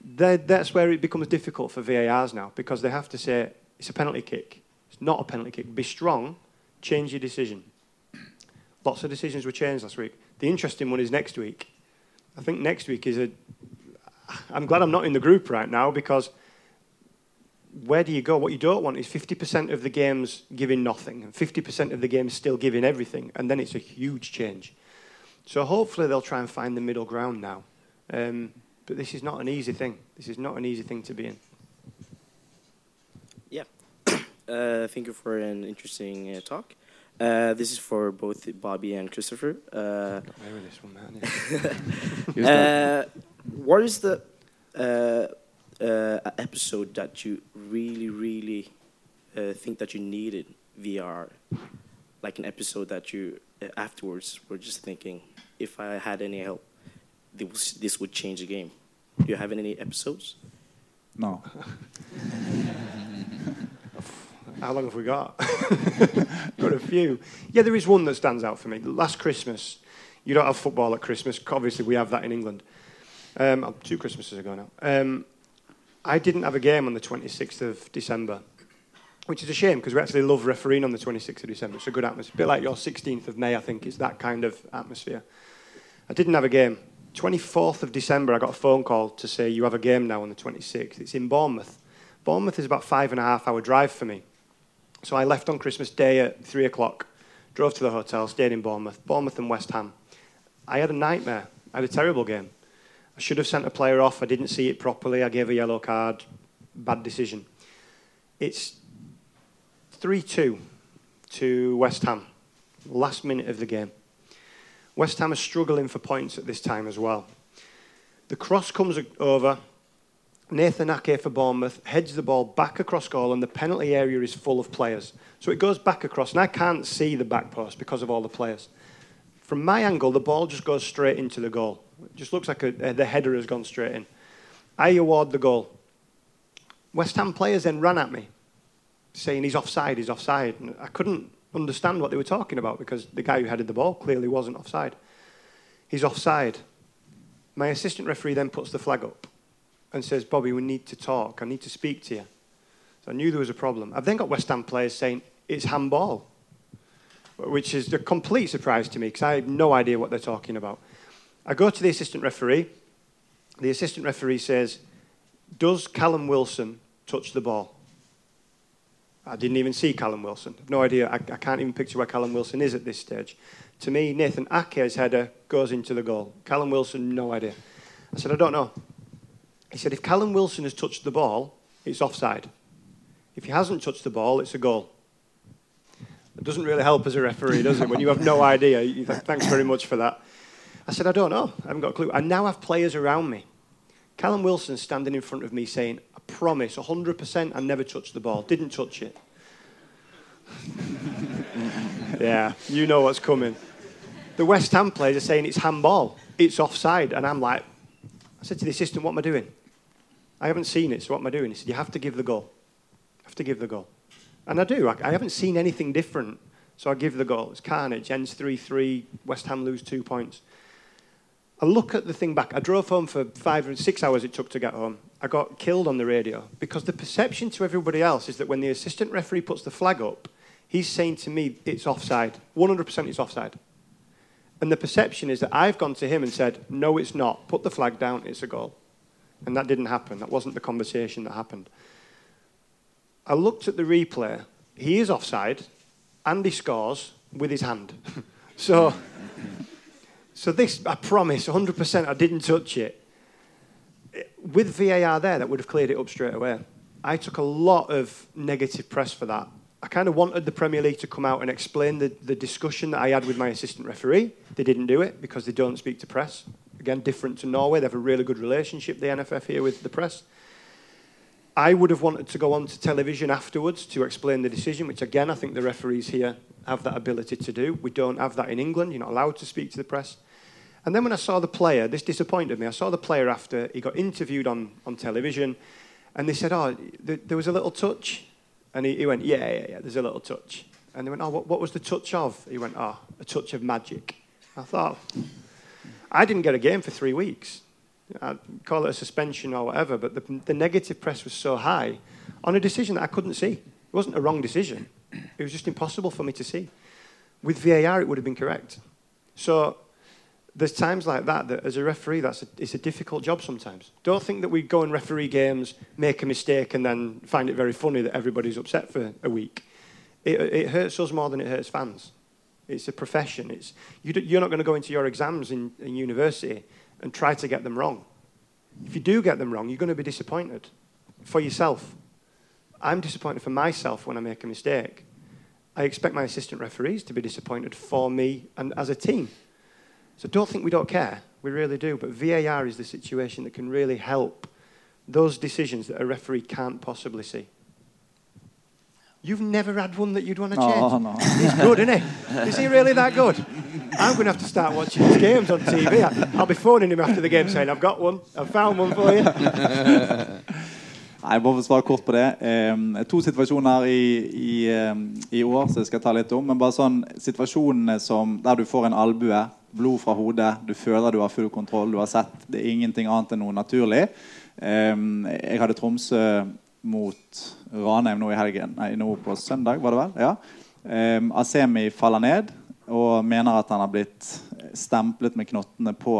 that's where it becomes difficult for VARs now because they have to say, it's a penalty kick. It's not a penalty kick. Be strong, change your decision. Lots of decisions were changed last week. The interesting one is next week. I think next week is a. I'm glad I'm not in the group right now because where do you go? What you don't want is 50% of the games giving nothing and 50% of the games still giving everything, and then it's a huge change. So hopefully they'll try and find the middle ground now. Um, but this is not an easy thing. This is not an easy thing to be in. Yeah. uh, thank you for an interesting uh, talk. Uh, this is for both Bobby and Christopher. Uh, this one, man. Uh, what is the uh, episode that you really, really think that you needed VAR? Like an episode that you afterwards were just thinking, if I had any help, this would change the game. Do you have any episodes? No. How long have we got? got a few. Yeah, there is one that stands out for me. Last Christmas, you don't have football at Christmas. Obviously, we have that in England. Um, two Christmases ago now. Um, I didn't have a game on the 26th of December, which is a shame because we actually love refereeing on the 26th of December. It's a good atmosphere. A bit like your 16th of May, I think, is that kind of atmosphere. I didn't have a game. 24th of December, I got a phone call to say, You have a game now on the 26th. It's in Bournemouth. Bournemouth is about five and a half hour drive for me. So I left on Christmas Day at three o'clock, drove to the hotel, stayed in Bournemouth, Bournemouth and West Ham. I had a nightmare. I had a terrible game. I should have sent a player off. I didn't see it properly. I gave a yellow card. Bad decision. It's 3 2 to West Ham, last minute of the game. West Ham are struggling for points at this time as well. The cross comes over. Nathan Ake for Bournemouth heads the ball back across goal, and the penalty area is full of players. So it goes back across, and I can't see the back post because of all the players. From my angle, the ball just goes straight into the goal. It just looks like a, the header has gone straight in. I award the goal. West Ham players then ran at me, saying he's offside, he's offside. And I couldn't understand what they were talking about because the guy who headed the ball clearly wasn't offside. He's offside. My assistant referee then puts the flag up and says, Bobby, we need to talk. I need to speak to you. So I knew there was a problem. I've then got West Ham players saying, it's handball, which is a complete surprise to me because I have no idea what they're talking about. I go to the assistant referee. The assistant referee says, Does Callum Wilson touch the ball? I didn't even see Callum Wilson. I've no idea. I, I, can't even picture where Callum Wilson is at this stage. To me, Nathan Ake's header goes into the goal. Callum Wilson, no idea. I said, I don't know. He said, if Callum Wilson has touched the ball, it's offside. If he hasn't touched the ball, it's a goal. It doesn't really help as a referee, does it? When you have no idea, you think, thanks very much for that. I said, I don't know. I haven't got a clue. I now I have players around me. Callum Wilson standing in front of me saying, promise, 100% I never touched the ball. Didn't touch it. yeah, you know what's coming. The West Ham players are saying it's handball. It's offside. And I'm like, I said to the assistant, what am I doing? I haven't seen it, so what am I doing? He said, You have to give the goal. You have to give the goal. And I do. I, I haven't seen anything different, so I give the goal. It's carnage. Ends 3 3. West Ham lose two points. I look at the thing back. I drove home for five or six hours it took to get home. I got killed on the radio because the perception to everybody else is that when the assistant referee puts the flag up, he's saying to me, it's offside. 100% it's offside. And the perception is that I've gone to him and said, no, it's not. Put the flag down, it's a goal. And that didn't happen. That wasn't the conversation that happened. I looked at the replay. He is offside, and he scores with his hand. so, so this, I promise, 100% I didn't touch it. With VAR there, that would have cleared it up straight away. I took a lot of negative press for that. I kind of wanted the Premier League to come out and explain the, the discussion that I had with my assistant referee. They didn't do it because they don't speak to press. Again, different to Norway. They have a really good relationship, the NFF here, with the press. I would have wanted to go on to television afterwards to explain the decision, which again, I think the referees here have that ability to do. We don't have that in England. You're not allowed to speak to the press. And then when I saw the player, this disappointed me. I saw the player after he got interviewed on, on television, and they said, Oh, th- there was a little touch. And he, he, went, Yeah, yeah, yeah, there's a little touch. And they went, Oh, what, what was the touch of? He went, Oh, a touch of magic. I thought, I didn't get a game for three weeks. I'd call it a suspension or whatever, but the, the negative press was so high on a decision that I couldn't see. It wasn't a wrong decision, it was just impossible for me to see. With VAR, it would have been correct. So there's times like that that as a referee, that's a, it's a difficult job sometimes. Don't think that we go and referee games, make a mistake, and then find it very funny that everybody's upset for a week. It, it hurts us more than it hurts fans. It's a profession. It's, you are not going to go into your exams in, in university and try to get them wrong. If you do get them wrong, you're going to be disappointed for yourself. I'm disappointed for myself when I make a mistake. I expect my assistant referees to be disappointed for me and as a team. So don't think we don't care. We really do. But VAR is the situation that can really help those decisions that a referee can't possibly see. You've never had one that you'd want to change. Oh, no. He's good, isn't he? Is he really that good? I'm going to have to start watching his games on TV. I'll be phoning him after the game saying, I've got one. I've found one for you. Nei, bare for å svare kort på det. Um, to situasjoner i, i, um, i, år som jeg skal ta litt om. Men bare sånn situasjonene som, der du får en albue, blod fra hodet, du føler du har full kontroll, du har sett det er ingenting annet enn noe naturlig. Jeg hadde Tromsø mot Ranheim nå i helgen. Nei, nå på søndag, var det vel? Ja. Asemi faller ned og mener at han har blitt stemplet med knottene på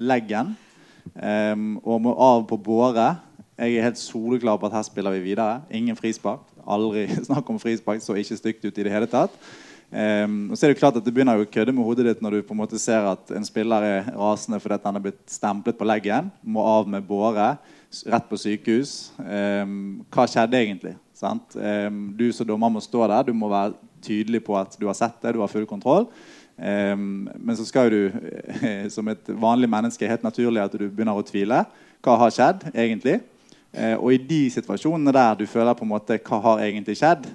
leggen. Og må av på båre. Jeg er helt soleklar på at her spiller vi videre. Ingen frispark. Aldri snakk om frispark. Så ikke stygt ut i det hele tatt. Um, og så er det klart at Du begynner å kødde med hodet ditt når du på en måte ser at en spiller er rasende fordi han er blitt stemplet på leggen. Må av med båre. Rett på sykehus. Um, hva skjedde egentlig? Um, du som dommer må stå der. Du må være tydelig på at du har sett det, du har full kontroll. Men så skal du som et vanlig menneske helt naturlig at du begynner å tvile. Hva har skjedd egentlig? Uh, og i de situasjonene der du føler på en måte hva har egentlig skjedd,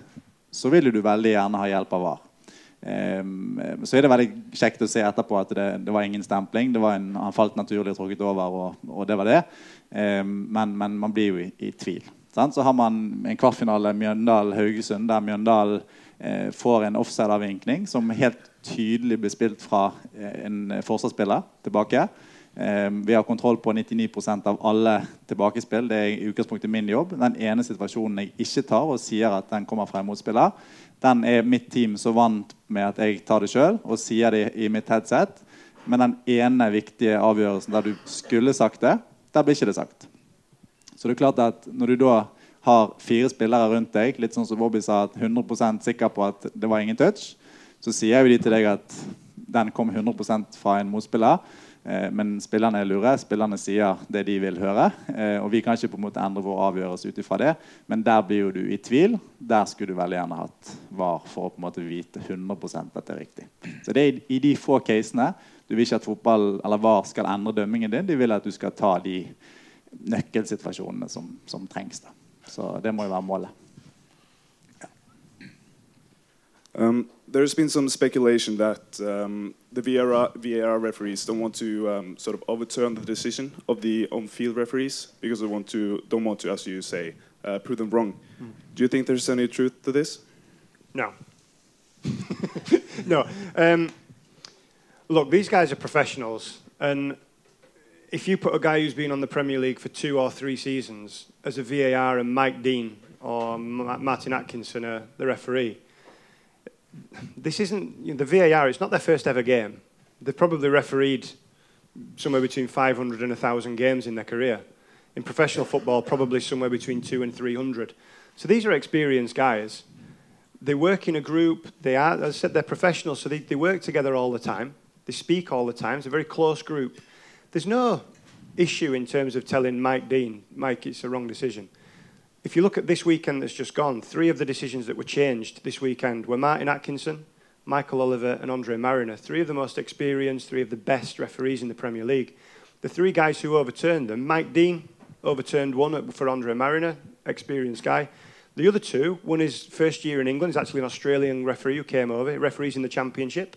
så vil du veldig gjerne ha hjelp av VAR. Um, så er det veldig kjekt å se etterpå at det, det var ingen stempling. Var en, han falt naturlig tråkket over, og, og det var det. Um, men, men, man blir jo i, i tvil. Sant? Så har man en kvartfinale Mjøndal-Haugesund der Mjøndal eh, får en offside-avvinkning som helt tydelig blir spilt fra eh, en forsvarsspiller tilbake. Eh, vi har kontroll på 99% av alle tilbakespill. Det er i utgangspunktet min jobb. Den ene situasjonen jeg ikke tar og sier at den kommer fra en motspiller, den er mitt team så vant med at jeg tar det sjøl og sier det i mitt headset. Men den ene viktige avgjørelsen der du skulle sagt det, der blir ikke det sagt. Så det er klart at når du da har fire spillere rundt deg, litt sånn som Bobby sa, 100% sikker på at det var ingen touch, så sier jo de til deg at den kom 100 fra en motspiller. Eh, men spillerne er lure. Spillerne sier det de vil høre. Eh, og vi kan ikke på en måte endre vår avgjørelse ut ifra det. Men der blir jo du i tvil. Der skulle du veldig gjerne hatt VAR for å på en måte vite 100% at det er riktig. Så det er i de få casene. Du vil ikke at fotball eller VAR skal endre dømmingen din. De vil at du skal ta de nøkkelsituasjonene som, som trengs. da. Så det må jo være målet. Ja. Um, there's been some speculation that um, the VAR, VAR, referees don't want to um, sort of overturn the decision of the on-field referees because they want to don't want to, as you say, uh, prove them wrong. Mm. Do you think there's any truth to this? No. no. Um, look, these guys are professionals, and if you put a guy who's been on the Premier League for two or three seasons as a VAR and Mike Dean or Martin Atkinson, uh, the referee, this isn't you know, the VAR. It's not their first ever game. They've probably refereed somewhere between 500 and 1,000 games in their career. In professional football, probably somewhere between two and 300. So these are experienced guys. They work in a group. They are, as I said, they're professionals, so they, they work together all the time. They speak all the time. It's a very close group. There's no issue in terms of telling Mike Dean, Mike, it's a wrong decision. If you look at this weekend that's just gone, three of the decisions that were changed this weekend were Martin Atkinson, Michael Oliver, and Andre Marriner. Three of the most experienced, three of the best referees in the Premier League. The three guys who overturned them, Mike Dean overturned one for Andre Marriner, experienced guy. The other two, one is first year in England, he's actually an Australian referee who came over, referees in the Championship,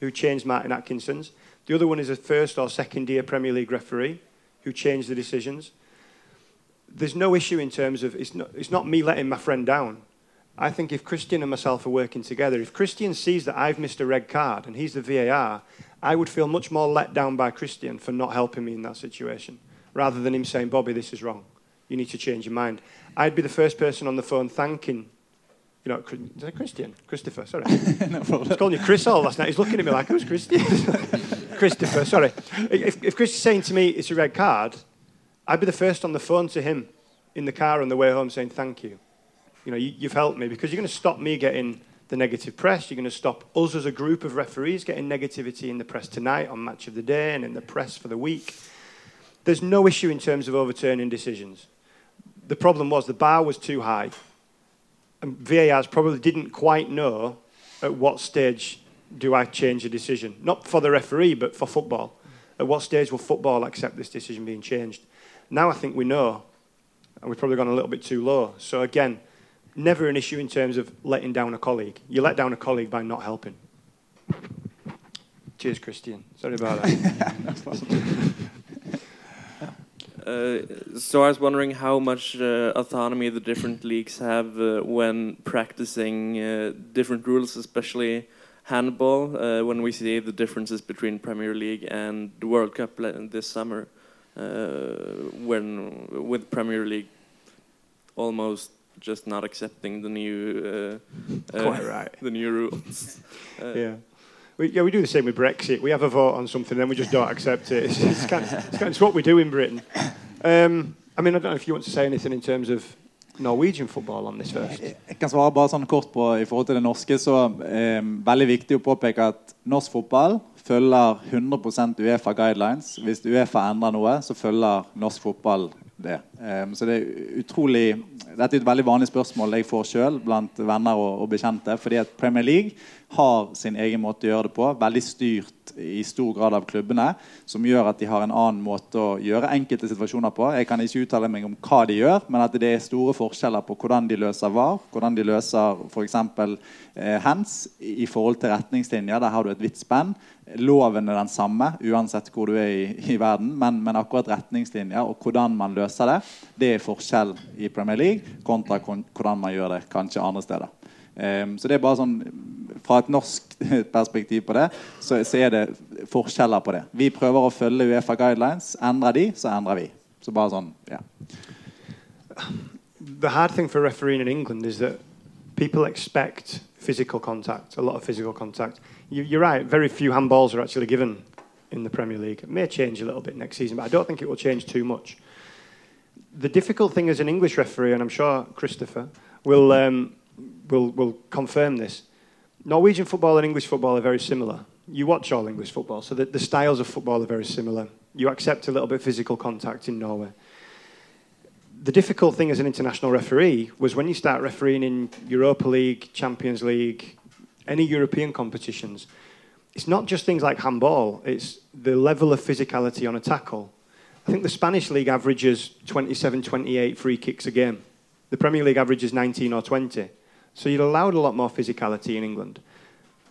who changed Martin Atkinson's. The other one is a first or second year Premier League referee who changed the decisions. There's no issue in terms of it's not, it's not me letting my friend down. I think if Christian and myself are working together, if Christian sees that I've missed a red card and he's the VAR, I would feel much more let down by Christian for not helping me in that situation, rather than him saying, Bobby, this is wrong. You need to change your mind. I'd be the first person on the phone thanking you know, is that Christian? Christopher, sorry. no problem. I was calling you Chris all last night. He's looking at me like, who's Christian? Christopher, sorry. If, if Chris is saying to me it's a red card, I'd be the first on the phone to him in the car on the way home saying, thank you. You know, you, you've helped me because you're going to stop me getting the negative press. You're going to stop us as a group of referees getting negativity in the press tonight, on Match of the Day, and in the press for the week. There's no issue in terms of overturning decisions. The problem was the bar was too high and VARs probably didn't quite know at what stage do I change a decision. Not for the referee, but for football. At what stage will football accept this decision being changed? Now I think we know, and we've probably gone a little bit too low. So again, never an issue in terms of letting down a colleague. You let down a colleague by not helping. Cheers, Christian. Sorry about that. Uh, so I was wondering how much uh, autonomy the different leagues have uh, when practicing uh, different rules, especially handball. Uh, when we see the differences between Premier League and the World Cup this summer, uh, Uh, when with Premier League almost just not accepting the new uh, uh, quite right the new rules. yeah. We, yeah, we do the same with Brexit. We have a vote on something, then we just don't accept it. It's, it's, kind of, it's, kind of, it's what we do in Britain. Um, I mean, I don't know if you want to say anything in terms of Norwegian football on this first. Eh, eh, jeg kan svare bare sånn kort på i forhold til det norske. så eh, Veldig viktig å påpeke at norsk fotball følger 100% Uefa guidelines. Hvis Uefa endrer noe, så følger norsk fotball det. Um, så det er utrolig Dette er et veldig vanlig spørsmål jeg får sjøl blant venner og, og, bekjente. fordi at Premier League har sin egen måte å gjøre det på. Veldig styrt i stor grad av klubbene. Som gjør at de har en annen måte å gjøre enkelte situasjoner på. Jeg kan ikke uttale meg om hva de gjør, men at det er store forskjeller på hvordan de løser VAR, hvordan de løser f.eks. Eh, hands i forhold til retningslinjer. Der har du et vidt spenn. Loven er den samme uansett hvor du er i, i verden, men, men, akkurat retningslinjer og hvordan man løser det, det er forskjell i Premier League kontra hvordan man gjør det kanskje andre steder. Um, så det er bare sånn Fra et norsk perspektiv på det, så, så, er det forskjeller på det. Vi prøver å følge Uefa guidelines. Endrer de, så endrer vi. Så bare sånn, ja. The hard thing for refereeing in England is that people expect physical contact, a lot of physical contact. you, are right. Very few handballs are actually given in the Premier League. It may change a little bit next season, but I don't think it will change too much. The difficult thing as an English referee, and I'm sure Christopher will um, will will confirm this. Norwegian football and English football are very similar. You watch all English football, so the, the styles of football are very similar. You accept a little bit of physical contact in Norway. The difficult thing as an international referee was when you start refereeing in Europa League, Champions League, any European competitions, it's not just things like handball, it's the level of physicality on a tackle. I think the Spanish league averages 27, 28 free kicks a game. The Premier League averages 19 or 20. So you're allowed a lot more physicality in England.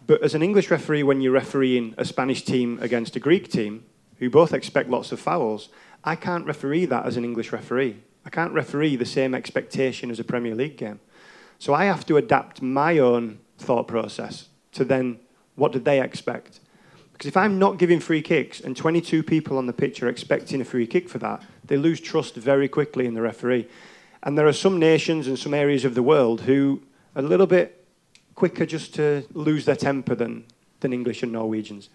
But as an English referee, when you're refereeing a Spanish team against a Greek team, who both expect lots of fouls, I can't referee that as an English referee. I can't referee the same expectation as a Premier League game. So I have to adapt my own thought process to then what did they expect? Because if I'm not giving free kicks and 22 people on the pitch are expecting a free kick for that, they lose trust very quickly in the referee. And there are some nations and some areas of the world who are a little bit quicker just to lose their temper than, than English and Norwegians.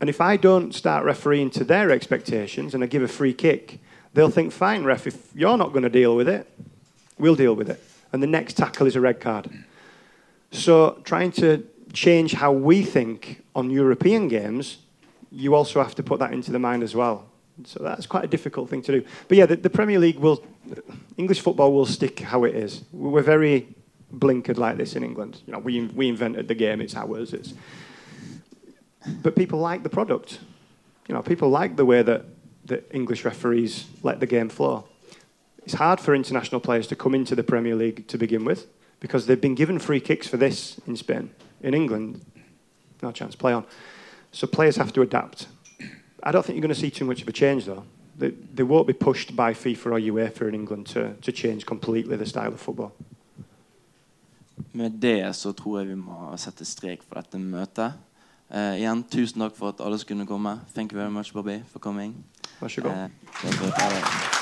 And if I don't start refereeing to their expectations and I give a free kick, they'll think, fine, ref, if you're not going to deal with it, we'll deal with it. And the next tackle is a red card. So trying to change how we think on European games, you also have to put that into the mind as well. So that's quite a difficult thing to do. But yeah, the, the Premier League will, English football will stick how it is. We're very blinkered like this in England. You know, we we invented the game; it's ours. It's. But people like the product. You know, people like the way that the English referees let the game flow. It's hard for international players to come into the Premier League to begin with because they've been given free kicks for this in Spain. In England, no chance, play on. So players have to adapt. I don't think you're going to see too much of a change, though. They, they won't be pushed by FIFA or UEFA in England to, to change completely the style of football. Med det så tror jeg vi må sette strek for dette møtet. Uh, igjen, tusen takk for at alle skulle komme. Thank you very much, Bobby, for coming. Vær så god. Uh,